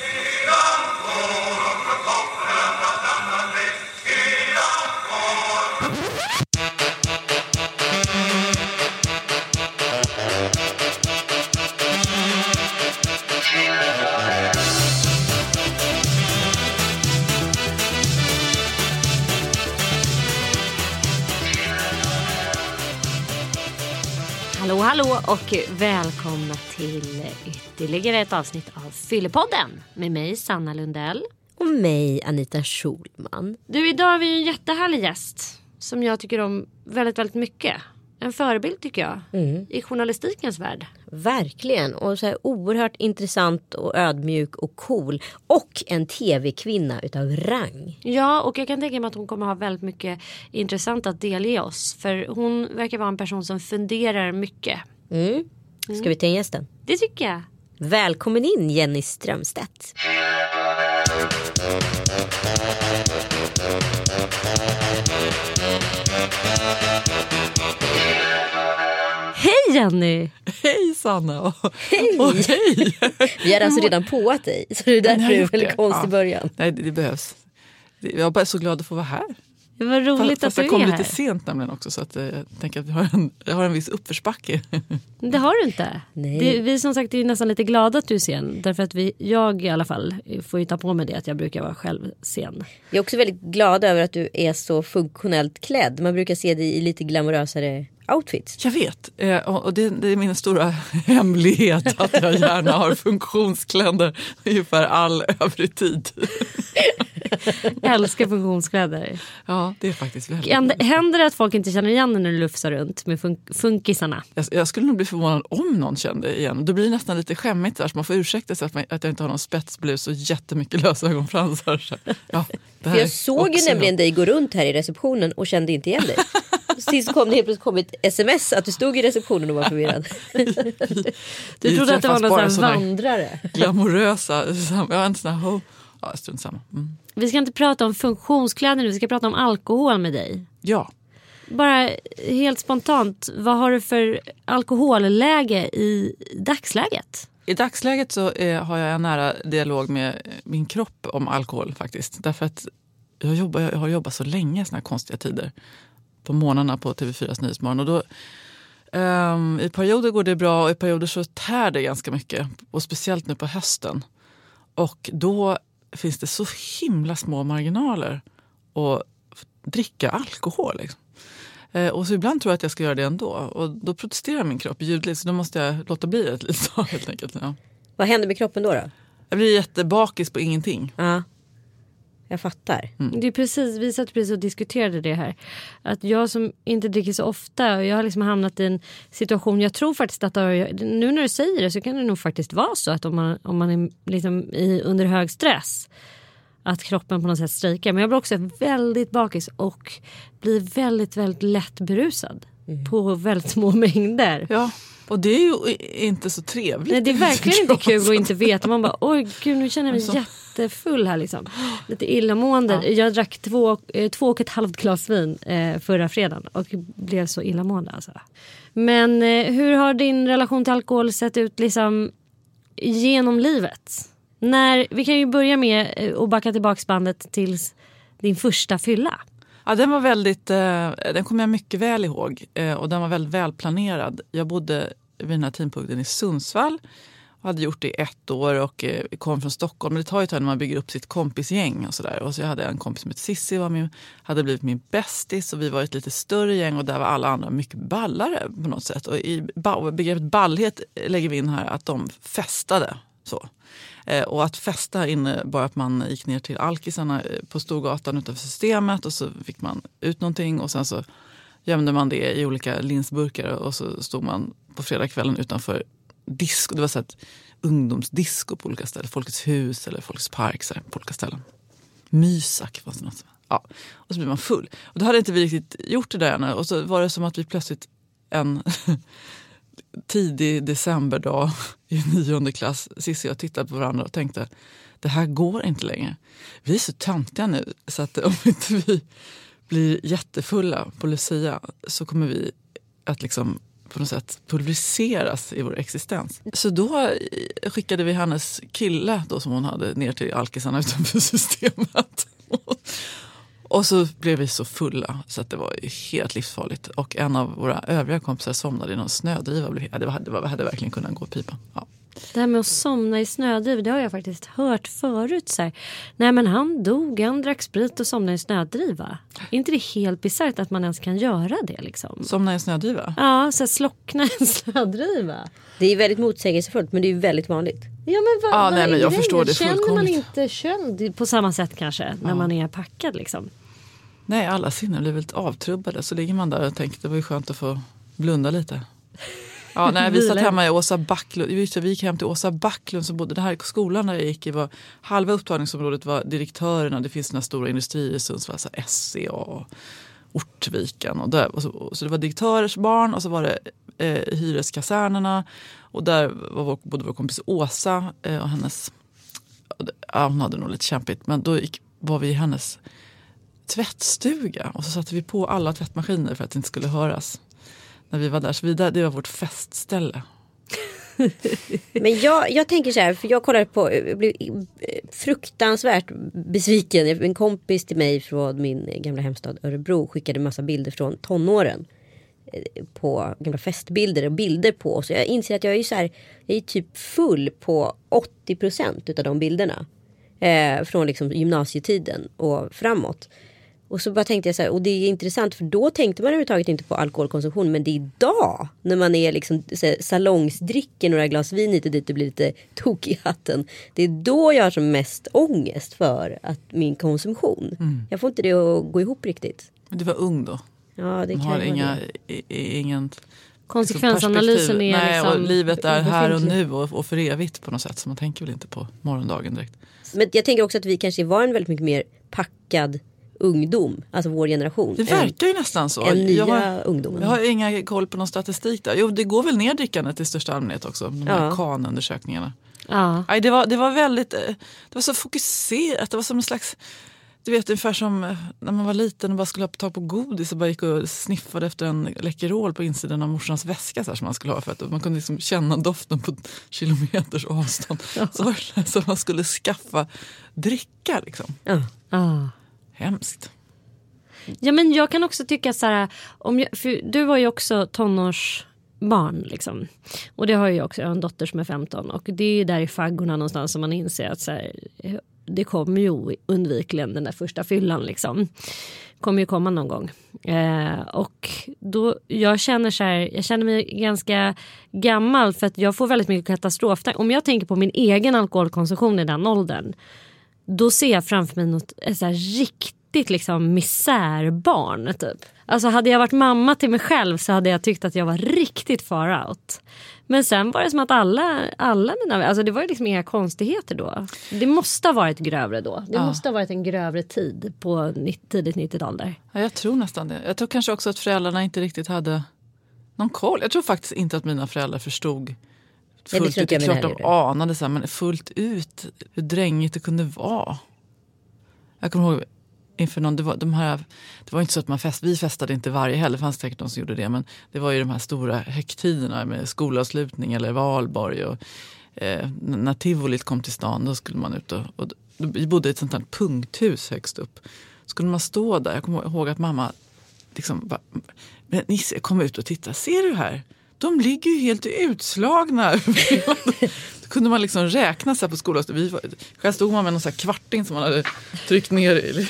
Yeah. Och välkomna till ytterligare ett avsnitt av Fyllepodden med mig Sanna Lundell. Och mig, Anita Schulman. Du, idag har vi en jättehärlig gäst som jag tycker om väldigt, väldigt mycket. En förebild tycker jag i journalistikens värld. Verkligen. Och så här oerhört intressant och ödmjuk och cool. Och en tv-kvinna utav rang. Ja, och jag kan tänka mig att hon kommer ha väldigt mycket intressant att delge oss. För hon verkar vara en person som funderar mycket. Mm. Ska vi ta in gästen? Det tycker jag. Välkommen in Jenny Strömstedt. Hej Jenny! Hej Sanna! Hej! Och hej! Vi har alltså redan påat dig. Så det är därför det är väldigt konstigt i Ja. början. Nej, det, det behövs. Jag är bara så glad att få vara här. Det var roligt Fast, fast att jag du kom är lite här. sent nämligen också så att eh, jag tänker att jag har en, jag har en viss uppförsbacke. Det har du inte. Nej. Det, vi som sagt är nästan lite glada att du är sen. Därför att vi, jag i alla fall får ju ta på mig det att jag brukar vara själv sen. Jag är också väldigt glad över att du är så funktionellt klädd. Man brukar se dig i lite glamorösare outfits. Jag vet, eh, och och det, det är min stora hemlighet att jag gärna har funktionskläder ungefär all övrig tid. Jag älskar funktionskläder. Ja, det är faktiskt väldigt Händer det att folk inte känner igen dig när du lufsar runt med fun- funkisarna? Jag, jag skulle nog bli förvånad om någon kände igen. Det blir nästan lite skämmigt där, så man får ursäkta sig att, man, att jag inte har någon spetsblus och jättemycket lösögonfransar. Så, ja, det här För jag såg ju nämligen dig gå runt här i receptionen och kände inte igen dig. Sist kom det helt plötsligt kom ett sms att du stod i receptionen och var förvirrad. Du trodde att det var någon sån vandrare. glamorösa. sam- Ja, en sån här, ja, strunt samma. Mm. Vi ska inte prata om funktionskläder nu, vi ska prata om alkohol med dig. Ja, Bara helt spontant, vad har du för alkoholläge i dagsläget? i dagsläget så eh, har jag en nära dialog med min kropp om alkohol faktiskt. Därför att jag, jobbar, jag har jobbat så länge såna här konstiga tider. På morgnarna på TV4s Nyhetsmorgon. Och då, ehm, I perioder går det bra och i perioder så tär det ganska mycket. Och speciellt nu på hösten. Och då finns det så himla små marginaler att dricka alkohol. Liksom. Eh, och så ibland tror jag att jag ska göra det ändå. Och då protesterar min kropp ljudligt så då måste jag låta bli ett litet tag helt enkelt. Ja. Vad hände med kroppen då? då? Jag blir jättebakis på ingenting. Ja, jag fattar. Det är precis, vi satt precis och diskuterade det här. Att jag som inte dricker så ofta, och jag har liksom hamnat i en situation, jag tror faktiskt att nu när du säger det så kan det nog faktiskt vara så att om man, om man är liksom i, under hög stress att kroppen på något sätt strejkar. Men jag blir också väldigt bakis och blir väldigt, väldigt lätt berusad. På väldigt små mängder. Ja, och det är ju inte så trevligt. Nej, det är verkligen inte kul att inte veta. Man bara oj gud nu känner jag mig Alltså. Jättefull här liksom. Lite illamående. Jag drack två, eh, två och ett halvt glas vin eh, förra fredagen och blev så illamående alltså. Men eh, hur har din relation till alkohol sett ut liksom genom livet? När, vi kan ju börja med att backa tillbaks bandet till din första fylla. Ja, den var väldigt, den kommer jag mycket väl ihåg och den var väldigt välplanerad. Jag bodde vid den här tidpunkten i Sundsvall hade gjort det i ett år och eh, kom från Stockholm. Men det tar ju ett tag när man bygger upp sitt kompisgäng och så där. Och så jag hade en kompis som hette Sissi, var min, hade blivit min bästis och vi var ett lite större gäng och där var alla andra mycket ballare på något sätt. Och i begreppet ballhet lägger vi in här att de festade. Så. Eh, och att festa innebar att man gick ner till alkisarna eh, på Storgatan utanför systemet och så fick man ut någonting och sen så gömde man det i olika linsburkar och så stod man på fredagskvällen utanför disco. Det var så här ett ungdomsdisco på olika ställen. Folkets hus eller Folkets park så här, på olika ställen. Mysak var det något som ja. Och så blir man full. Och då hade inte vi riktigt gjort det där ännu. Och så var det som att vi plötsligt en tidig decemberdag i nionde klass, Cissi och jag tittade på varandra och tänkte det här går inte längre. Vi är så töntiga nu så att om inte vi blir jättefulla på Lucia så kommer vi att liksom på något sätt pulveriseras i vår existens. Så då skickade vi hennes kille då som hon hade ner till alkisarna utanför systemet. Och så blev vi så fulla så att det var helt livsfarligt. Och en av våra övriga kompisar somnade i någon snödriva. Det, hade, det, hade verkligen kunnat gå pipan. Ja. Det här med att somna i snödriva, det har jag faktiskt hört förut. Så här. Nej men han dog, han drack sprit och somnade i snödriva. Är inte det helt bisarrt att man ens kan göra det? Liksom? Somna i snödriva? Ja, så här, slockna en snödriva. Det är väldigt motsägelsefullt men det är väldigt vanligt. Ja, men vad, ah, vad nej, men jag förstår det Känner man inte köld på samma sätt kanske när ja. man är packad liksom? Nej, alla sinnen blir väldigt avtrubbade. Så ligger man där och tänker det var ju skönt att få blunda lite. Ja, nej, vi satt hemma i Åsa Backlund. Vi gick hem till Åsa Backlund som bodde, den här skolan där jag gick i var halva upptagningsområdet var direktörerna. Det finns några stora industrier i Sundsvall, så SCA och Ortviken. Och där, och så, så, det var direktörers barn och så var det eh, hyreskasernerna. Och där var vår, bodde vår kompis Åsa eh, och hennes, ja, hon hade nog lite kämpigt, men då gick, var vi i hennes tvättstuga och så satte vi på alla tvättmaskiner för att det inte skulle höras när vi var där. Så vi där, det var vårt festställe. Men jag, jag tänker så här, för jag kollade på, jag blev fruktansvärt besviken. En kompis till mig från min gamla hemstad Örebro skickade massa bilder från tonåren. Eh, på gamla festbilder och bilder på oss. Jag inser att jag är så här, jag är typ full på 80 procent utav de bilderna. Eh, från liksom gymnasietiden och framåt. Och så bara tänkte jag så här, och det är intressant för då tänkte man överhuvudtaget inte på alkoholkonsumtion. Men det är idag när man är liksom salongsdricker några glas vin hit och dit och blir lite tokig i hatten. Det är då jag har som mest ångest för att min konsumtion. Mm. Jag får inte det att gå ihop riktigt. Men du var ung då? Ja, det kan har inga, ingen Konsekvensanalysen är Nej, liksom och livet är här och nu och, och för evigt på något sätt. Så man tänker väl inte på morgondagen direkt. Men jag tänker också att vi kanske var en väldigt mycket mer packad ungdom, alltså vår generation. Det verkar ju nästan så. En nya jag har, ungdomen. Jag har inga koll på någon statistik där. Jo, det går väl ner drickandet i största allmänhet också. De här ja. KAN-undersökningarna. Ja. det, var, det var väldigt, eh, det var så fokuserat. Det var som en slags du vet ungefär som eh, när man var liten och bara skulle ha tag på godis och bara gick och sniffade efter en Läkerol på insidan av morsans väska så här, som man skulle ha för att man kunde liksom känna doften på kilometers avstånd. Ja. Så som man skulle skaffa dricka liksom. Ja. Ja. Hemskt. Ja men jag kan också tycka så här, om jag, för du var ju också tonårsbarn liksom. Och det har jag också, jag har en dotter som är 15 och det är ju där i faggorna någonstans som man inser att så här, det kommer ju undvikligen den där första fyllan liksom. Kommer ju komma någon gång. Eh, och då, jag känner så här, jag känner mig ganska gammal för att jag får väldigt mycket katastrof. Om jag tänker på min egen alkoholkonsumtion i den åldern. Då ser jag framför mig något så här, riktigt liksom misärbarn typ. Alltså hade jag varit mamma till mig själv så hade jag tyckt att jag var riktigt far out. Men sen var det som att alla, alla mina, alltså det var ju liksom inga konstigheter då. Det måste ha varit grövre då. Det ja. måste ha varit en grövre tid på tidigt 90-tal där. Ja, jag tror nästan det. Jag tror kanske också att föräldrarna inte riktigt hade någon koll. Jag tror faktiskt inte att mina föräldrar förstod fullt ut. Det är klart de anade så här, men fullt ut hur drängigt det kunde vara. Jag kommer ihåg inför någon, det var, de här, det var inte så att man fest, vi festade inte varje helg, det fanns säkert de som gjorde det. Men det var ju de här stora högtiderna med skolavslutning eller valborg. Och, eh, när tivolit kom till stan då skulle man ut och, och vi bodde i ett sånt här punkthus högst upp. Skulle man stå där, jag kommer ihåg att mamma liksom bara, Nisse kom ut och titta, ser du här? De ligger ju helt utslagna. Då kunde man liksom räkna så på skolan. Själv stod man med någon så kvarting som man hade tryckt ner i,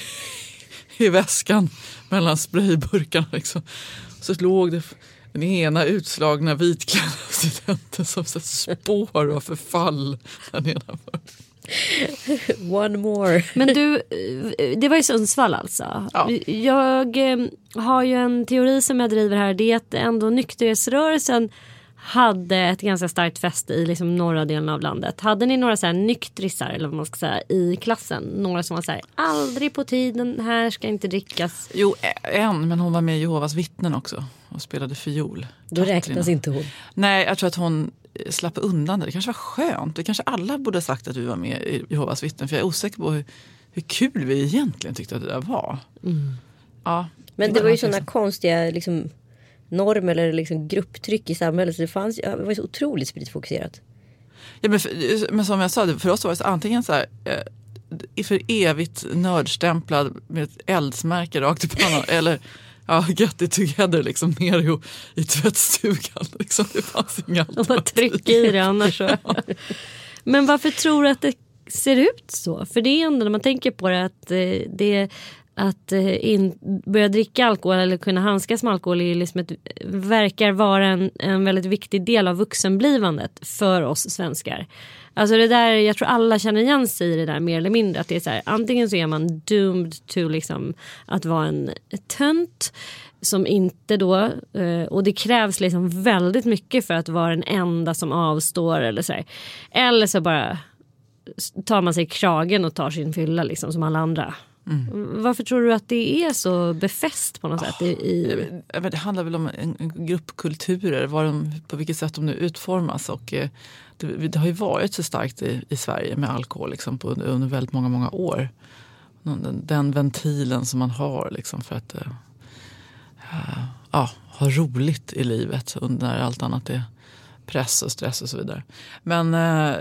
i väskan mellan sprayburkarna. Liksom. Så låg det den ena utslagna vitklädda studenten som så spår av förfall där nedanför. One more. Men du, eh, det var i Sundsvall alltså. Ja. Jag eh, har ju en teori som jag driver här. Det är att ändå nykterhetsrörelsen hade ett ganska starkt fäste i liksom norra delen av landet. Hade ni några så här nyktrisar eller vad man ska säga i klassen? Några som var så här, aldrig på tiden, här ska inte drickas. Jo, en, men hon var med i Jehovas vittnen också och spelade fiol. Då räknas inte hon. Nej, jag tror att hon slapp undan det. Det kanske var skönt. Det kanske alla borde sagt att vi var med i Jehovas vittnen. För jag är osäker på hur, hur kul vi egentligen tyckte att det där var. Mm. Ja, men det, var ju sådana konstiga liksom, norm eller liksom grupptryck i samhället. Så det, fanns, det var så otroligt spritfokuserat. Ja, men, för, men som jag sa, för oss var det så, antingen så här, eh, för evigt nördstämplad med ett eldsmärke rakt i pannan eller ja, get it together liksom ner i, i tvättstugan. Liksom, det fanns inga bara trycka i det annars. Så. Men varför tror du att det ser ut så? För det är ändå när man tänker på det att eh, det att eh, in, börja dricka alkohol eller kunna handskas med alkohol är liksom ett, verkar vara en, en väldigt viktig del av vuxenblivandet för oss svenskar. Alltså det där, jag tror alla känner igen sig i det där mer eller mindre. Att det är så här, antingen så är man doomed to liksom att vara en tönt som inte då, eh, och det krävs liksom väldigt mycket för att vara den enda som avstår eller så här. Eller så bara tar man sig kragen och tar sin fylla liksom som alla andra. Mm. Varför tror du att det är så befäst på något oh, sätt? I... Det handlar väl om en, en gruppkulturer, var de, på vilket sätt de nu utformas. Och, eh, det, har ju varit så starkt i, i Sverige med alkohol liksom, på, under väldigt många, många år. Den, den ventilen som man har liksom, för att äh, uh, ha roligt i livet när allt annat är press och stress och så vidare. Men, eh,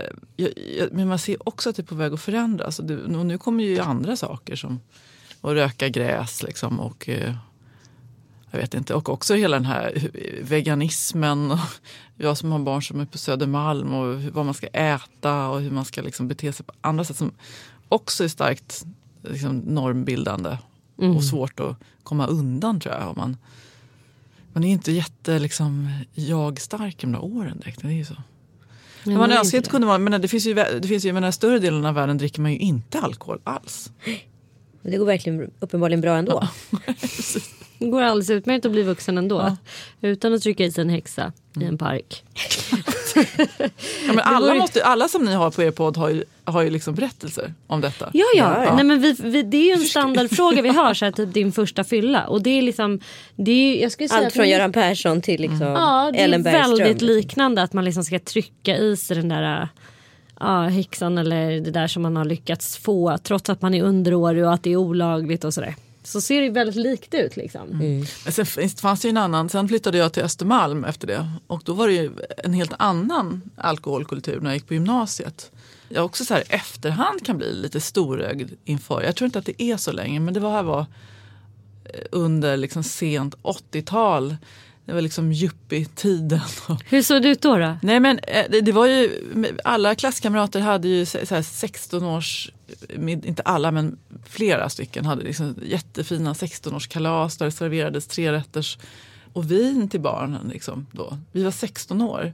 men man ser också att det är på väg att förändras. Och, det, och nu kommer ju andra saker som att röka gräs liksom, och eh, jag vet inte. Och också hela den här veganismen. Och jag som har barn som är på Södermalm och vad man ska äta och hur man ska liksom bete sig på andra sätt som också är starkt liksom, normbildande mm. och svårt att komma undan tror jag. Om man, man är inte jätte liksom, jag-stark de där åren direkt. Det är ju så. Men man önskar att kunde vara, men det finns ju, det finns ju, i den större delen av världen dricker man ju inte alkohol alls. Men det går verkligen uppenbarligen bra ändå. det går alldeles utmärkt att bli vuxen ändå. Ja. Utan att trycka i sig en häxa mm. i en park. ja, men alla, måste, alla som ni har på er podd har ju, har ju liksom berättelser om detta. Ja, ja. ja. Nej, men vi, vi, det är ju en standardfråga vi har, så här, typ din första fylla. Och det är liksom, det är, jag skulle säga Allt från Göran Persson till liksom mm. ja, det Ellen Bergström. är väldigt liknande att man liksom ska trycka i sig den där ja, häxan eller det där som man har lyckats få trots att man är underårig och att det är olagligt och sådär. Så ser det väldigt likt ut. Liksom. Mm. Men sen fanns det en annan, sen flyttade jag till Östermalm efter det och då var det ju en helt annan alkoholkultur när jag gick på gymnasiet. Jag också så här efterhand kan bli lite storögd inför, jag tror inte att det är så länge men det var här var eh, under liksom sent 80-tal det var liksom yuppie-tiden. Hur såg det ut då? då? Nej, men eh, det var ju, alla klasskamrater hade ju så 16 års, inte alla men flera stycken hade liksom jättefina 16-årskalas där det serverades trerätters och vin till barnen. Liksom, då. Vi var 16 år.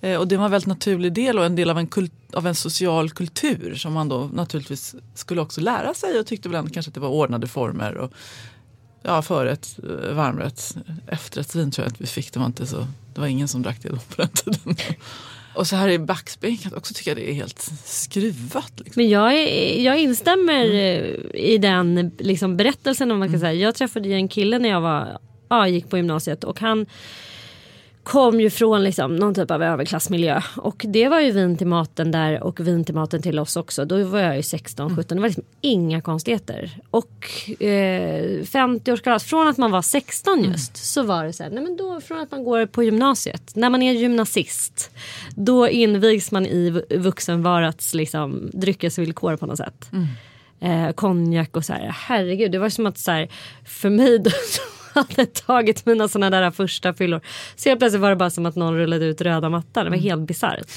Eh, och det var en väldigt naturlig del och en del av en, kult, av en social kultur som man då naturligtvis skulle också lära sig och tyckte väl kanske att det var ordnade former. Och ja, förrätt, eh, varmrätt, efterrättsvin tror jag att vi fick. Det var, inte så, det var ingen som drack det då på den tiden. Och så här i backspegeln kan jag också tycka det är helt skruvat. Liksom. Men jag, är, jag instämmer mm. i den liksom, berättelsen. Om man kan mm. säga. Jag träffade en kille när jag var, ja, gick på gymnasiet och han kom ju från liksom någon typ av överklassmiljö. Och det var ju vin till maten där och vin till maten till oss också. Då var jag ju 16, 17. Det var liksom inga konstigheter. Och eh, 50-årskalas, från att man var 16 mm. just mm. så var det så här, nej men då från att man går på gymnasiet. När man är gymnasist då invigs man i vuxenvarats liksom, dryckesvillkor på något sätt. Mm. Eh, konjak och så här, herregud det var som att så här, för mig då, hade tagit mina sådana där första fyllor. Så helt plötsligt var det bara som att någon rullade ut röda mattan. Det var helt bisarrt.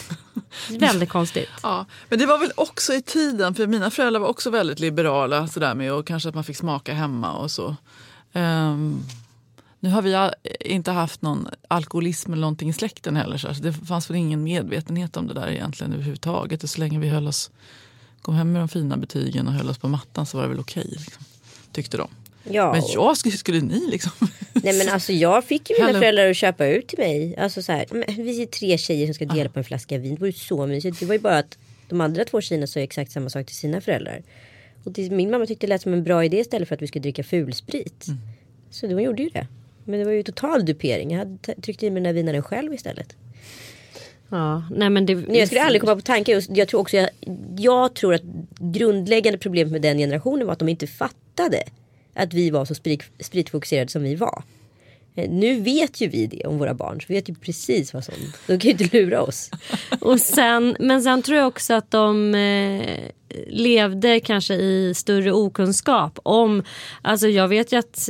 väldigt konstigt. Ja, men det var väl också i tiden, för mina föräldrar var också väldigt liberala sådär med och kanske att man fick smaka hemma och så. Um, nu har vi inte haft någon alkoholism eller någonting i släkten heller så det fanns väl ingen medvetenhet om det där egentligen överhuvudtaget. Och så länge vi höll oss, kom hem med de fina betygen och höll oss på mattan så var det väl okej. Okay, liksom, tyckte de. Ja. Men jag, skulle, skulle ni liksom? Nej men alltså jag fick ju mina Hello. föräldrar att köpa ut till mig. Alltså så här, vi är tre tjejer som ska dela på en flaska vin. Det var ju så mysigt. Det var ju bara att de andra två tjejerna sa exakt samma sak till sina föräldrar. Och till, min mamma tyckte det lät som en bra idé istället för att vi skulle dricka fulsprit. Mm. Så hon gjorde ju det. Men det var ju total dupering. Jag hade tryckt i mig den här vinaren själv istället. Ja, nej men det, jag skulle aldrig komma på tanken. Jag tror, också jag, jag tror att grundläggande problemet med den generationen var att de inte fattade att vi var så sprit, spritfokuserade som vi var. Eh, nu vet ju vi det om våra barn. Så vi vet ju precis vad som... De kan ju inte lura oss. Och sen, men sen tror jag också att de eh, levde kanske i större okunskap om, alltså jag vet ju att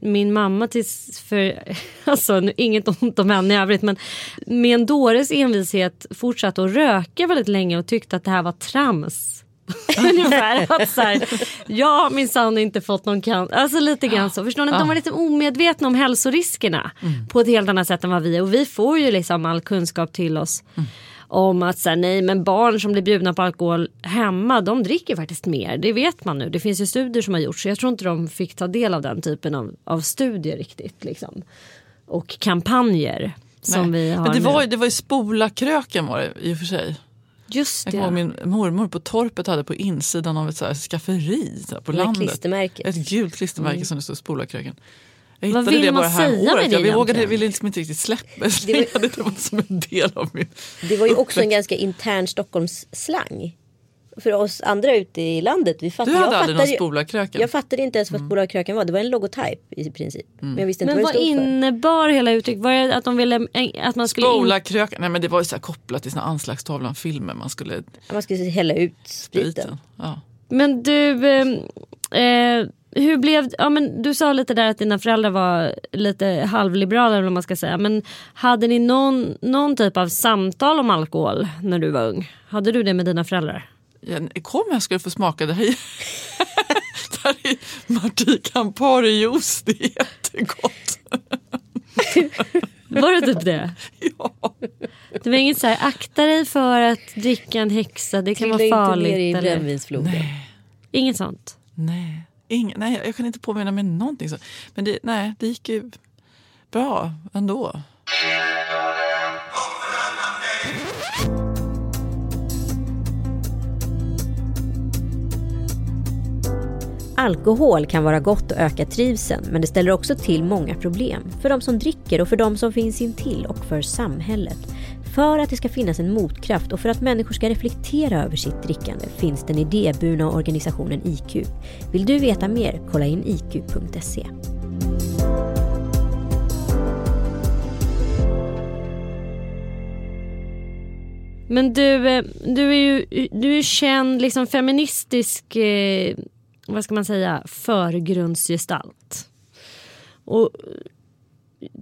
min mamma tills för, alltså nu, inget ont om henne i övrigt men med en dåres envishet fortsatte att röka väldigt länge och tyckte att det här var trams. Ungefär att så här, jag har minsann inte fått någon cancer. Alltså lite grann så. Förstår ni? De var lite omedvetna om hälsoriskerna på ett helt annat sätt än vad vi är. Och vi får ju liksom all kunskap till oss om att så här, nej men barn som blir bjudna på alkohol hemma de dricker faktiskt mer. Det vet man nu. Det finns ju studier som har gjorts. Så jag tror inte de fick ta del av den typen av, av studier riktigt. Liksom. Och kampanjer. Som Nej. vi har Men det nu. var, ju- det var ju Spola-kröken var det i och för sig. Just Jag det. kommer ihåg min mormor på torpet hade på insidan av ett så här skafferi så här, på landet. Ett gult klistermärke som det stod Spola-kröken. Jag Vad hittade vill det man bara här säga med Jag det vågade, egentligen? ville liksom inte riktigt släppa säga det. Det var som en del av min... Det var ju också en ganska intern Stockholmsslang. För oss andra ute i landet. Vi fatt, Du hade jag aldrig någon fattade ju- Spola-kröken? Jag fattade inte ens vad Spolarkröken var. Det var en logotyp i princip. Men jag visste inte Men vad vad det stod för. innebar hela uttrycket? Var det att de ville att man skulle in... Spola-kröken, nej men det var ju så här kopplat till anslagstavlan-filmer. Man skulle... Man skulle hälla ut spriten. Spriten. Ja. Men du, eh, eh, hur blev, ja men du sa lite där att dina föräldrar var lite halvliberala eller vad man ska säga. Men hade ni någon, någon typ av samtal om alkohol när du var ung? Hade du det med dina föräldrar? Jag kom jag skulle få smaka. Det här är, det här är Marti Campari-juice. Det är jättegott. Var det typ det? Ja. Det var inget så här, akta dig för att dricka en häxa, det kan Trilla vara inte farligt. ner i eller? brännvinsfloden. Inget sånt. Nej. Ing, nej, jag kan inte påminna mig någonting. Så. Men det, nej, det gick ju bra ändå. Alkohol kan vara gott och öka trivseln men det ställer också till många problem. För de som dricker och för de som finns intill och för samhället. För att det ska finnas en motkraft och för att människor ska reflektera över sitt drickande finns den idéburna organisationen IQ. Vill du veta mer? Kolla in iq.se. Men du, eh, du är ju du är känd liksom feministisk, eh, vad ska man säga, förgrundsgestalt. Och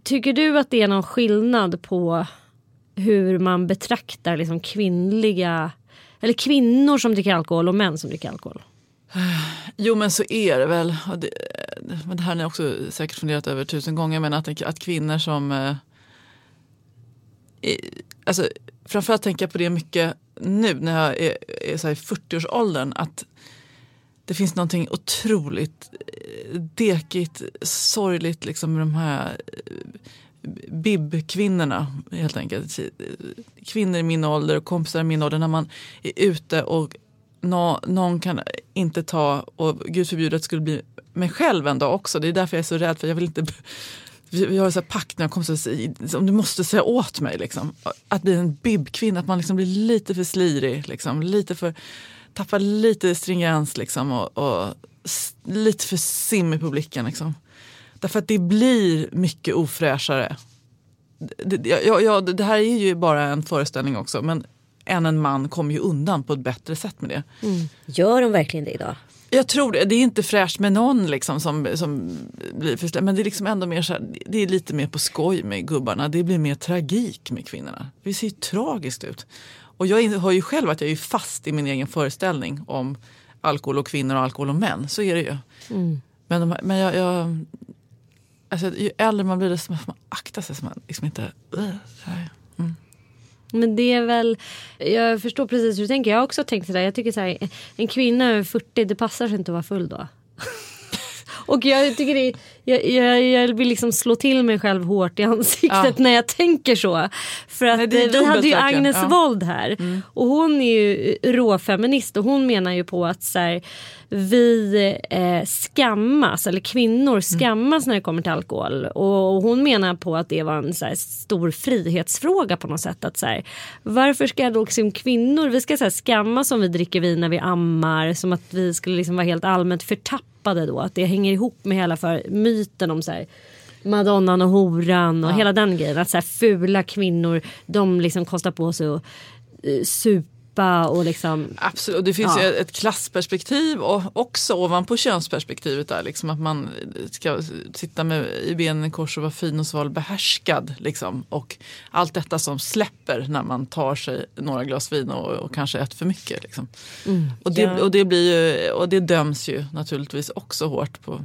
tycker du att det är någon skillnad på hur man betraktar liksom kvinnliga, eller kvinnor som dricker alkohol och män som dricker alkohol? Jo men så är det väl. Det, eh, det här har ni också säkert funderat över tusen gånger. Men att, att kvinnor som... Eh, alltså, framförallt tänker jag på det mycket nu när jag är, är så här i 40-årsåldern. Att det finns någonting otroligt eh, dekigt, sorgligt liksom med de här eh, bib-kvinnorna helt enkelt. Kvinnor i min ålder och kompisar i min ålder när man är ute och nå, någon kan inte ta, och gud förbjude att det skulle bli mig själv en dag också. Det är därför jag är så rädd för jag vill inte vi, har så här pakt när jag kommer om liksom, du måste säga åt mig. Liksom. Att bli en bib-kvinna, att man liksom blir lite för slirig. Liksom, lite för, tappar lite stringens liksom, och, och lite för simmig på blicken. Liksom. Därför att det blir mycket ofräschare. Det, ja, ja, det här är ju bara en föreställning också men än en man kommer ju undan på ett bättre sätt med det. Gör de verkligen det idag? Jag tror det. Det är inte fräscht med någon liksom som, som blir förslä- Men det är liksom ändå mer så här, det är lite mer på skoj med gubbarna. Det blir mer tragik med kvinnorna. Det ser ju tragiskt ut. Och jag hör ju själv att jag är fast i min egen föreställning om alkohol och kvinnor och alkohol och män. Så är det ju. Men, de, här- men jag, jag alltså, ju äldre man blir desto mer får man akta sig så man liksom inte... Här. Men det är väl, jag förstår precis hur du tänker. Jag har också tänkt sådär. Jag tycker så här, en kvinna över 40, det passar sig inte att vara full då. Och jag tycker det, jag, jag, jag vill liksom slå till mig själv hårt i ansiktet Ja. när jag tänker så. För att Nej, vi hade ju. Agnes Ja. Mm. Wold här. Och hon är ju råfeminist och hon menar ju på att så här, vi eh, skammas, eller kvinnor skammas när det kommer till alkohol. Och, och hon menar på att det var en så här, stor frihetsfråga på något sätt. Att, så här, varför ska då liksom kvinnor, vi ska så här, skammas om vi dricker vin när vi ammar. Som att vi skulle liksom vara helt allmänt förtappade då. Att det hänger ihop med hela för, myten om så här, Madonnan och horan och hela den grejen. Att så här, fula kvinnor de liksom kostar på sig att uh, supa och liksom. Absolut, och det finns Ja. ju ett klassperspektiv och också ovanpå könsperspektivet där liksom att man ska sitta med i benen i kors och vara fin och sval behärskad liksom. Och allt detta som släpper när man tar sig några glas vin och, och kanske ett för mycket. Liksom. Och, det, Ja. och, det blir ju, och det döms ju naturligtvis också hårt på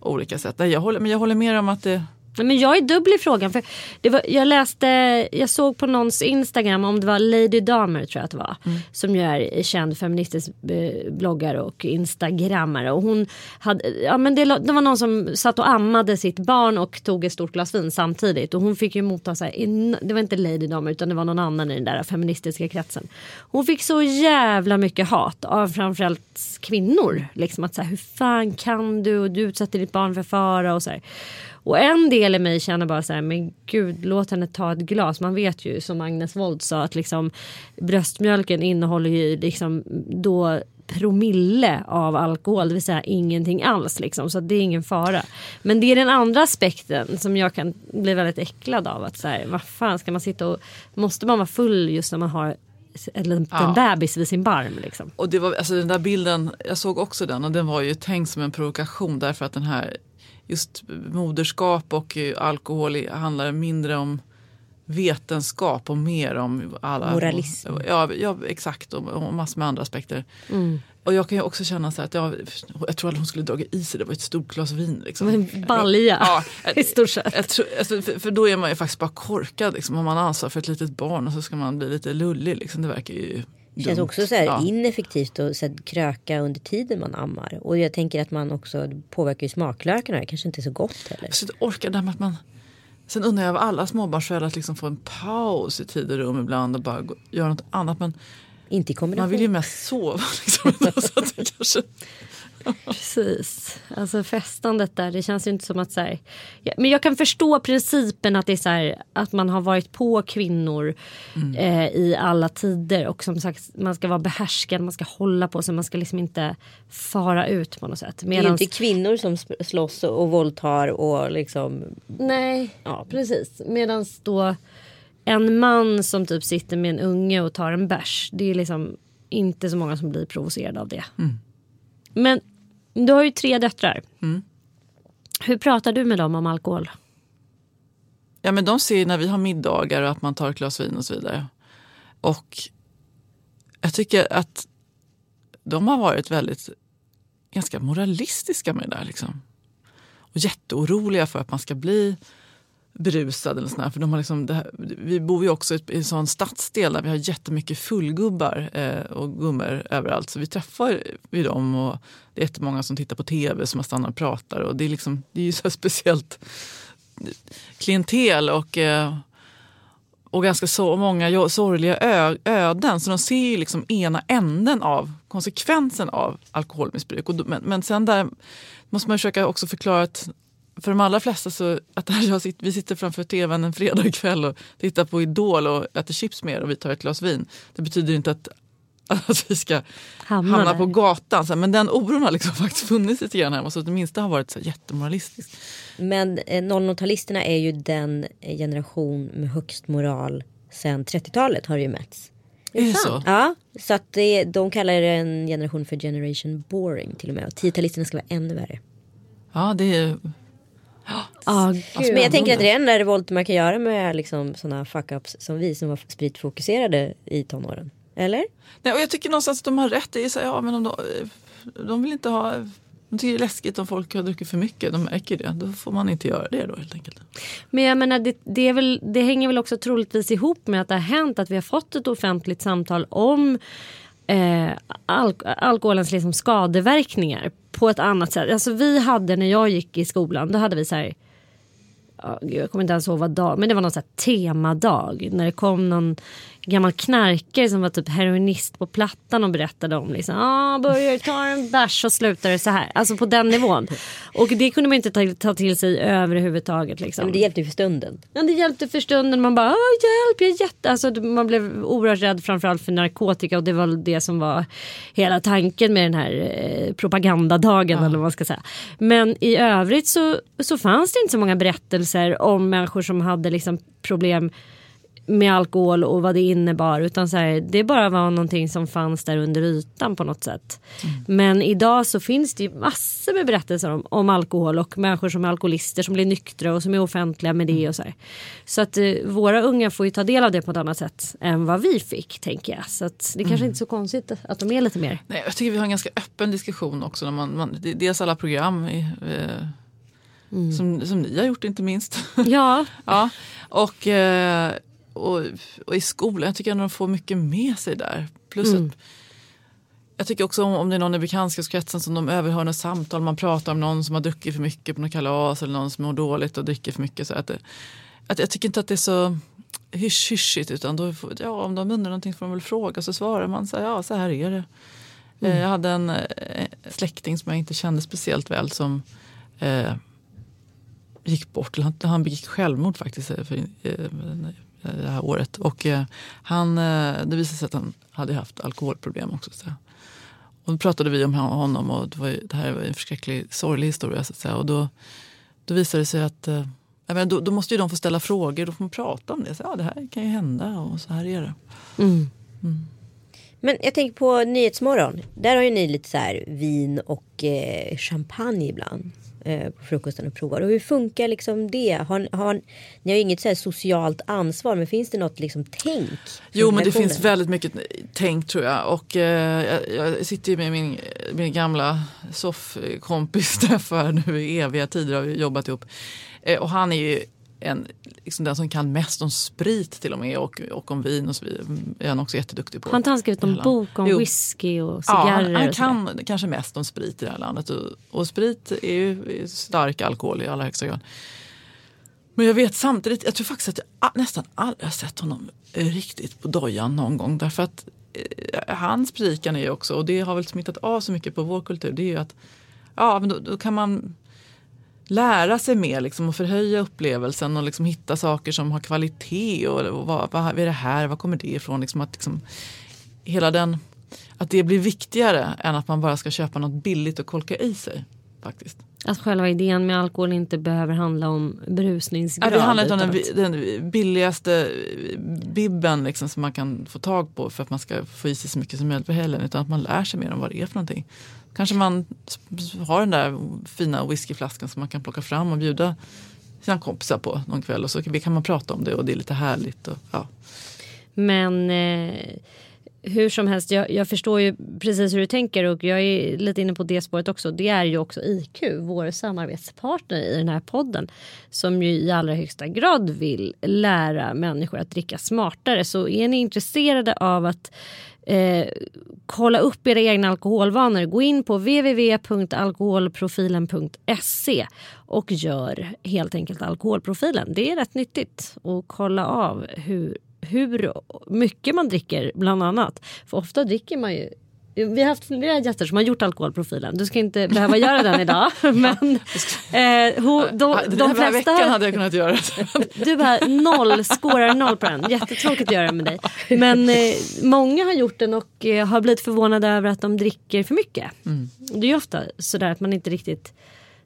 olika sätt. Nej, Jag håller, men jag håller med om att det Men jag är dubbel i frågan. För det var, jag läste, jag såg på någons Instagram om det var Lady Damer tror jag att det var. Som ju är känd feministisk eh, bloggare och instagrammare. Och hon hade, ja, men det, det var någon som satt och ammade sitt barn och tog ett stort glas vin samtidigt. Och hon fick ju motta så här, det var inte Lady Damer utan det var någon annan i den där feministiska kretsen. Hon fick så jävla mycket hat av framförallt kvinnor. Liksom att så här, hur fan kan du och du utsätter ditt barn för fara och så här. Och en del i mig känner bara så här, men gud låt henne ta ett glas. Man vet ju som Agnes Wold sa att liksom bröstmjölken innehåller ju liksom då promille av alkohol, det vill säga ingenting alls liksom. Så det är ingen fara. Men det är den andra aspekten som jag kan bli väldigt äcklad av. Att så här, vad fan ska man sitta och, måste man vara full just när man har en liten Ja. bebis vid sin barm liksom. Och det var, alltså den där bilden, jag såg också den och den var ju tänkt som en provokation därför att den här just moderskap och eh, alkohol handlar mindre om vetenskap och mer om alla, Moralism. Ja, ja exakt och, och massor med andra aspekter. Mm. Och jag kan ju också känna så att jag, jag tror att hon skulle dragit i sig, det var ett stort glas vin. Liksom. En balja Ja, i stort sett. alltså, för, då är man ju faktiskt bara korkad. Liksom. Om man har ansvar för ett litet barn och så ska man bli lite lullig. Liksom. Det verkar ju Det känns också så här Ja. ineffektivt att så här, kröka under tiden man ammar. Och jag tänker att man också påverkar ju smaklökarna. Det kanske inte är så gott heller. Jag inte orkar det här med att man... Sen undrar jag av alla småbarnsföräldrar att liksom få en paus i tid och rum ibland och bara gå, göra något annat. Men Inte i kombination. man vill ju mest sova. Liksom. så det kanske, Precis. Alltså festandet där, det känns ju inte som att så här, ja, Men jag kan förstå principen att det är så här, att man har varit på kvinnor eh, i alla tider och som sagt man ska vara behärskad, man ska hålla på sig, man ska liksom inte fara ut på något sätt. Det är ju Medans, inte kvinnor som slåss och våldtar och liksom. nej, Ja. precis. Medan då en man som typ sitter med en unge och tar en bärs, det är liksom inte så många som blir provocerade av det. Men du har ju tre döttrar. Hur pratar du med dem om alkohol? ja, men de ser ju när vi har middagar och att man tar ett glas vin och så vidare. Och jag tycker att de har varit väldigt ganska moralistiska med det där. Liksom. Och jätteoroliga för att man ska bli berusad eller sådär. För de har liksom det här, vi bor ju också i en sån stadsdel där vi har jättemycket fullgubbar eh, och gummor överallt. Så vi träffar vi dem och det är jättemånga som tittar på tv som har stannat och pratar. Och det är, liksom, det är ju så här speciellt klientel och, eh, och ganska så många sorgliga ö, öden. Så de ser ju liksom ena änden av konsekvensen av alkoholmissbruk. Och men, men sen där måste man försöka också förklara att för de allra flesta så att jag sitter, vi sitter framför tvn en fredagkväll och tittar på Idol och äter chips med er och vi tar ett glas vin. Det betyder inte att, att vi ska Hamna hamna på gatan. Så Men den oron har liksom faktiskt funnits lite grann hemma så att det minsta har varit så jättemoralistiskt. Men eh, 00-talisterna är ju den eh, generation med högst moral sen 30-talet har det ju mätts. Är det så? Ja, så att det, de kallar det en generation för generation boring till och med. Och 10-talisterna ska vara ännu värre. Ja, det är... Ah, gud. Men jag tänker att det är den där revolten man kan göra med liksom sådana fuck-ups som vi som var spritfokuserade i tonåren. Eller? Nej, och jag tycker någonstans att de har rätt. Det är så här, ja, men om de, de vill inte ha... De tycker det är läskigt om folk har druckit för mycket. De märker det. Då får man inte göra det då helt enkelt. Men jag menar, det, det, är väl, det hänger väl också troligtvis ihop med att det har hänt att vi har fått ett offentligt samtal om eh, al alkoholens liksom skadeverkningar på ett annat sätt. Alltså vi hade när jag gick i skolan, då hade vi så här jag kommer inte ens ihåg vad dag, men det var någon sån temadag. När det kom någon gammal knarkare som var typ heroinist på Plattan och berättade om liksom, ah, börjar ta en bärs och slutar det så här. Alltså på den nivån. Och det kunde man inte ta, ta till sig överhuvudtaget. Liksom. Men det hjälpte för stunden. Ja, det hjälpte för stunden. Man bara, hjälp, jag är jätte... Alltså, man blev oerhört rädd framförallt för narkotika och det var det som var hela tanken med den här eh, propagandadagen ja. eller vad man ska säga. Men i övrigt så, så fanns det inte så många berättelser om människor som hade liksom problem med alkohol och vad det innebar. Utan så här, det bara var någonting som fanns där under ytan på något sätt. Mm. Men idag så finns det ju massor med berättelser om, om, alkohol och människor som är alkoholister som blir nyktra och som är offentliga med det. Mm. och Så, här. så att eh, våra unga får ju ta del av det på ett annat sätt än vad vi fick tänker jag. Så att det kanske mm. inte är så konstigt att de är lite mer. Nej, jag tycker vi har en ganska öppen diskussion också. När man, man dels alla program i, eh, Mm. Som, som ni har gjort inte minst. Ja. ja. Och eh, och, och, i skolan, jag tycker att de får mycket med sig där. Plus mm. att, jag tycker också om, om det är någon i bekantskapskretsen som de överhör något samtal, man pratar om någon som har druckit för mycket på något kalas eller någon som mår dåligt och dricker för mycket. Så att, det, att jag tycker inte att det är så hysch-hyschigt utan då, ja, om de undrar någonting får de väl fråga så svarar man så här, ja så här är det. Mm. Jag hade en eh, släkting som jag inte kände speciellt väl som eh, gick bort, han, han begick självmord faktiskt eh, för, eh, det här året. Och eh, han, eh, det visade sig att han hade haft alkoholproblem också. Så. Och då pratade vi om honom och det, var, det här var en förskräcklig sorglig historia. Så. Och då, då visade det sig att eh, men då, då, måste ju de få ställa frågor, då får man prata om det. Så, ja, det här kan ju hända och så här är det. Mm. Mm. Men jag tänker på Nyhetsmorgon. Där har ju ni lite så här vin och eh, champagne ibland. Eh, på frukosten och provar. Och hur funkar liksom det? Har, har, ni har ju inget så socialt ansvar men finns det något liksom tänk? Jo men det finns väldigt mycket tänk tror jag. Och eh, jag, sitter ju med min, min gamla soffkompis Steffan nu i eviga tider har vi jobbat ihop. Eh, och han är ju en, liksom den som kan mest om sprit till och med och, och om vin och så vidare. är han också jätteduktig på. Har inte han skrivit en bok om jo. whisky och cigarrer? Ja, han, han kan kanske mest om sprit i det här landet. Och, och sprit är ju stark alkohol i allra högsta grad. Men jag vet samtidigt, jag tror faktiskt att jag nästan aldrig har sett honom riktigt på dojan någon gång. Därför att eh, hans predikan är ju också, och det har väl smittat av så mycket på vår kultur, det är ju att ja, men då, då kan man lära sig mer liksom, och förhöja upplevelsen och liksom, hitta saker som har kvalitet. Och, och vad, vad är det här? Var kommer det ifrån? Liksom, att, liksom, hela den, att det blir viktigare än att man bara ska köpa något billigt och kolka i sig. faktiskt. Att själva idén med alkohol inte behöver handla om berusningsgrad. Ja, det handlar inte om den, den, billigaste bibben liksom, som man kan få tag på för att man ska få i sig så mycket som möjligt på helgen. Utan att man lär sig mer om vad det är för någonting. Kanske man har den där fina whiskyflaskan som man kan plocka fram och bjuda sina kompisar på någon kväll. Och så kan man prata om det och det är lite härligt. Och, ja. Men eh, hur som helst, jag, jag, förstår ju precis hur du tänker och jag är lite inne på det spåret också. Det är ju också IQ, vår samarbetspartner i den här podden. Som ju i allra högsta grad vill lära människor att dricka smartare. Så är ni intresserade av att eh, kolla upp era egna alkoholvanor. Gå in på www.alkoholprofilen.se och gör helt enkelt alkoholprofilen. Det är rätt nyttigt att kolla av hur, hur mycket man dricker bland annat. För ofta dricker man ju vi har haft flera gäster som har gjort alkoholprofilen. Du ska inte behöva göra den idag. Men, eh, ho, de, de, de flesta... veckan hade jag kunnat göra det. Du bara noll, skårar noll på den. Jättetråkigt att göra med dig. Men eh, många har gjort den och eh, har blivit förvånade över att de dricker för mycket. Mm. Det är ju ofta sådär att man inte riktigt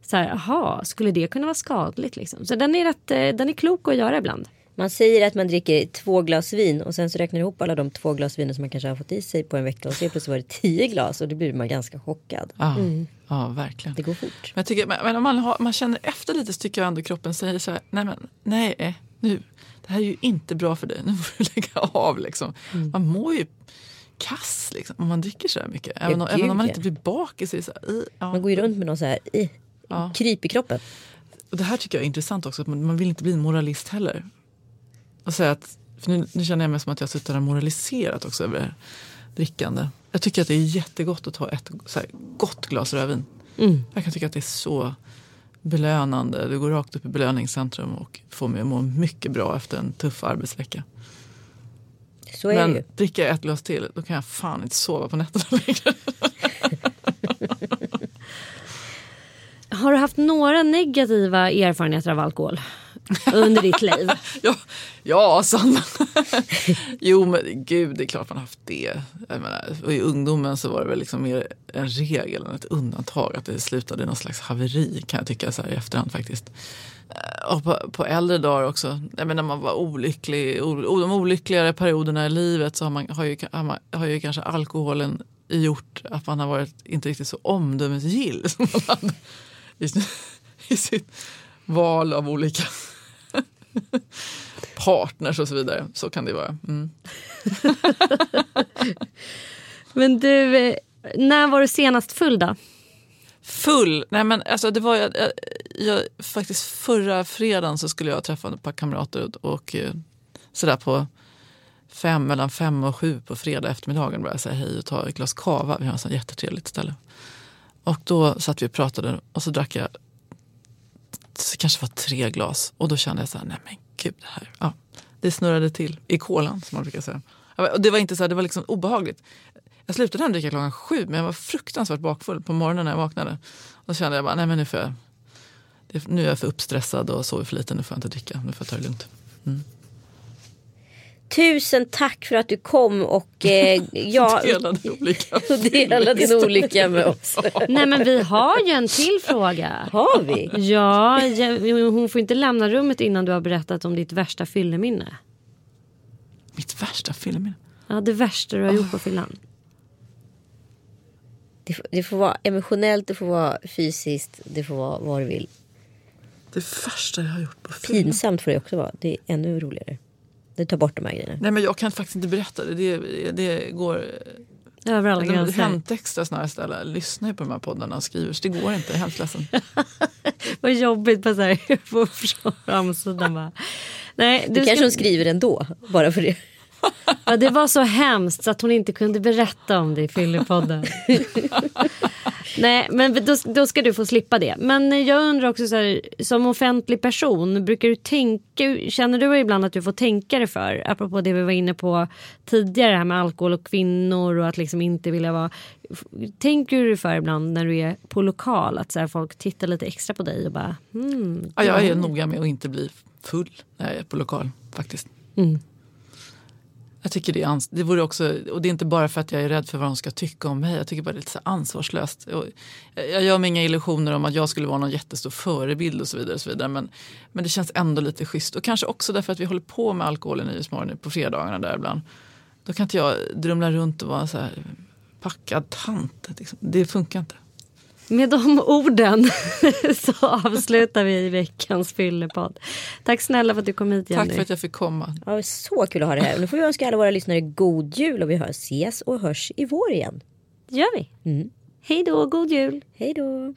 så här, aha, skulle det kunna vara skadligt liksom? Så den är, rätt, eh, den är klok att göra ibland. Man säger att man dricker två glas vin och sen så räknar ihop alla de två glas vin som man kanske har fått i sig på en vecka och så plötsligt var det tio glas och då blir man ganska chockad. Ja, mm. ja verkligen. Det går fort. Men, tycker, men om man, har, man känner efter lite så tycker jag ändå kroppen säger så här, nej men nej, nu, det här är ju inte bra för dig, nu får du lägga av liksom. Mm. Man mår ju kass liksom, om man dricker så här mycket. Även, om, även om man inte blir bakis. Så här, i, ja. Man går ju runt med någon så här i, ja. kryp i kroppen. Och det här tycker jag är intressant också, att man, man vill inte bli en moralist heller och säga att, för nu, nu känner jag mig som att jag suttit och moraliserat också över drickande. Jag tycker att det är jättegott att ta ett så här, gott glas rödvin. Mm. Jag kan tycka att det är så belönande. Du går rakt upp i belöningscentrum och får mig att må mycket bra efter en tuff arbetsvecka. Så är det ju. Men dricker jag ett glas till då kan jag fan inte sova på nätterna längre. Har du haft några negativa erfarenheter av alkohol under ditt liv? ja, ja Sanna. jo men gud det är klart man har haft det. Jag menar, och I ungdomen så var det väl liksom mer en regel än ett undantag. Att det slutade i någon slags haveri kan jag tycka så här i efterhand faktiskt. Eh, och på, på äldre dagar också, jag menar, när man var olycklig, o, de olyckligare perioderna i livet så har, man, har, ju, har, man, har ju kanske alkoholen gjort att man har varit inte riktigt så omdömesgill som man hade i, i sitt val av olika partners och så vidare. Så kan det vara. Mm. Men du, eh, när var du senast full då? Full? Nej men alltså det var jag, jag, jag, faktiskt förra fredagen så skulle jag träffa ett par kamrater och, och eh, sådär på fem, mellan fem och sju på fredag eftermiddagen började jag säga hej och ta ett glas kava. Vi har ett sånt jättetrevligt ställe. Och då satt vi och pratade och så drack jag det kanske var tre glas och då kände jag så här, nej men gud det här, ja, det snurrade till i kolan som man brukar säga. Och det var inte så här, det var liksom obehagligt. Jag slutade ändå dricka klockan sju men jag var fruktansvärt bakfull på morgonen när jag vaknade. Då kände jag bara, nej men nu får jag, nu är jag för uppstressad och sover för lite, nu får jag inte dricka, nu får jag ta det lugnt. Mm. Tusen tack för att du kom och eh, jag Delade olika. delade din olycka med oss. Nej men vi har ju en till fråga. Har vi? Ja, hon får inte lämna rummet innan du har berättat om ditt värsta fylleminne. Mitt värsta filmminne. Ja, det värsta du har gjort på fyllan. Det, får- det får vara emotionellt, det får vara fysiskt, det får vara vad du vill. Det värsta jag har gjort på film. Pinsamt får det också vara. Det är ännu roligare. Det tar bort de här grejerna. Nej men jag kan faktiskt inte berätta det. Det, det går... Över alla gränser. Hämtextra såna här ställen lyssnar ju på de här poddarna och skriver så det går inte. Jag är hemskt ledsen. Vad jobbigt på, så här, på framsidan bara. Nej, Du kanske hon skriver ändå, bara för det. Ja, det var så hemskt så att hon inte kunde berätta om det i Fyllepodden. Nej, men då, då ska du få slippa det. Men jag undrar också så här, som offentlig person, brukar du tänka, känner du ibland att du får tänka dig för? Apropå det vi var inne på tidigare, det här med alkohol och kvinnor och att liksom inte vilja vara... Tänker du för ibland när du är på lokal att så här, folk tittar lite extra på dig och bara hmm, Ja, jag är noga med att inte bli full när jag är på lokal faktiskt. Mm. Jag tycker det är, ans- det vore också, och det är inte bara för att jag är rädd för vad de ska tycka om mig. Jag tycker bara det är lite så ansvarslöst. Jag jag gör mig inga illusioner om att jag skulle vara någon jättestor förebild och så vidare. Och så vidare. Men, men det känns ändå lite schysst. Och kanske också därför att vi håller på med alkohol i Nyhetsmorgon på fredagarna där ibland. Då kan inte jag drumla runt och vara så här packad tant. Liksom. Det funkar inte. Med de orden så avslutar vi veckans fyllepodd. Tack snälla för att du kom hit Jenny. Tack för att jag fick komma. Ja, så kul att ha det här. Nu får vi önska alla våra lyssnare god jul och vi hörs, ses och hörs i vår igen. Det gör vi. Hej då, god jul. Hej då!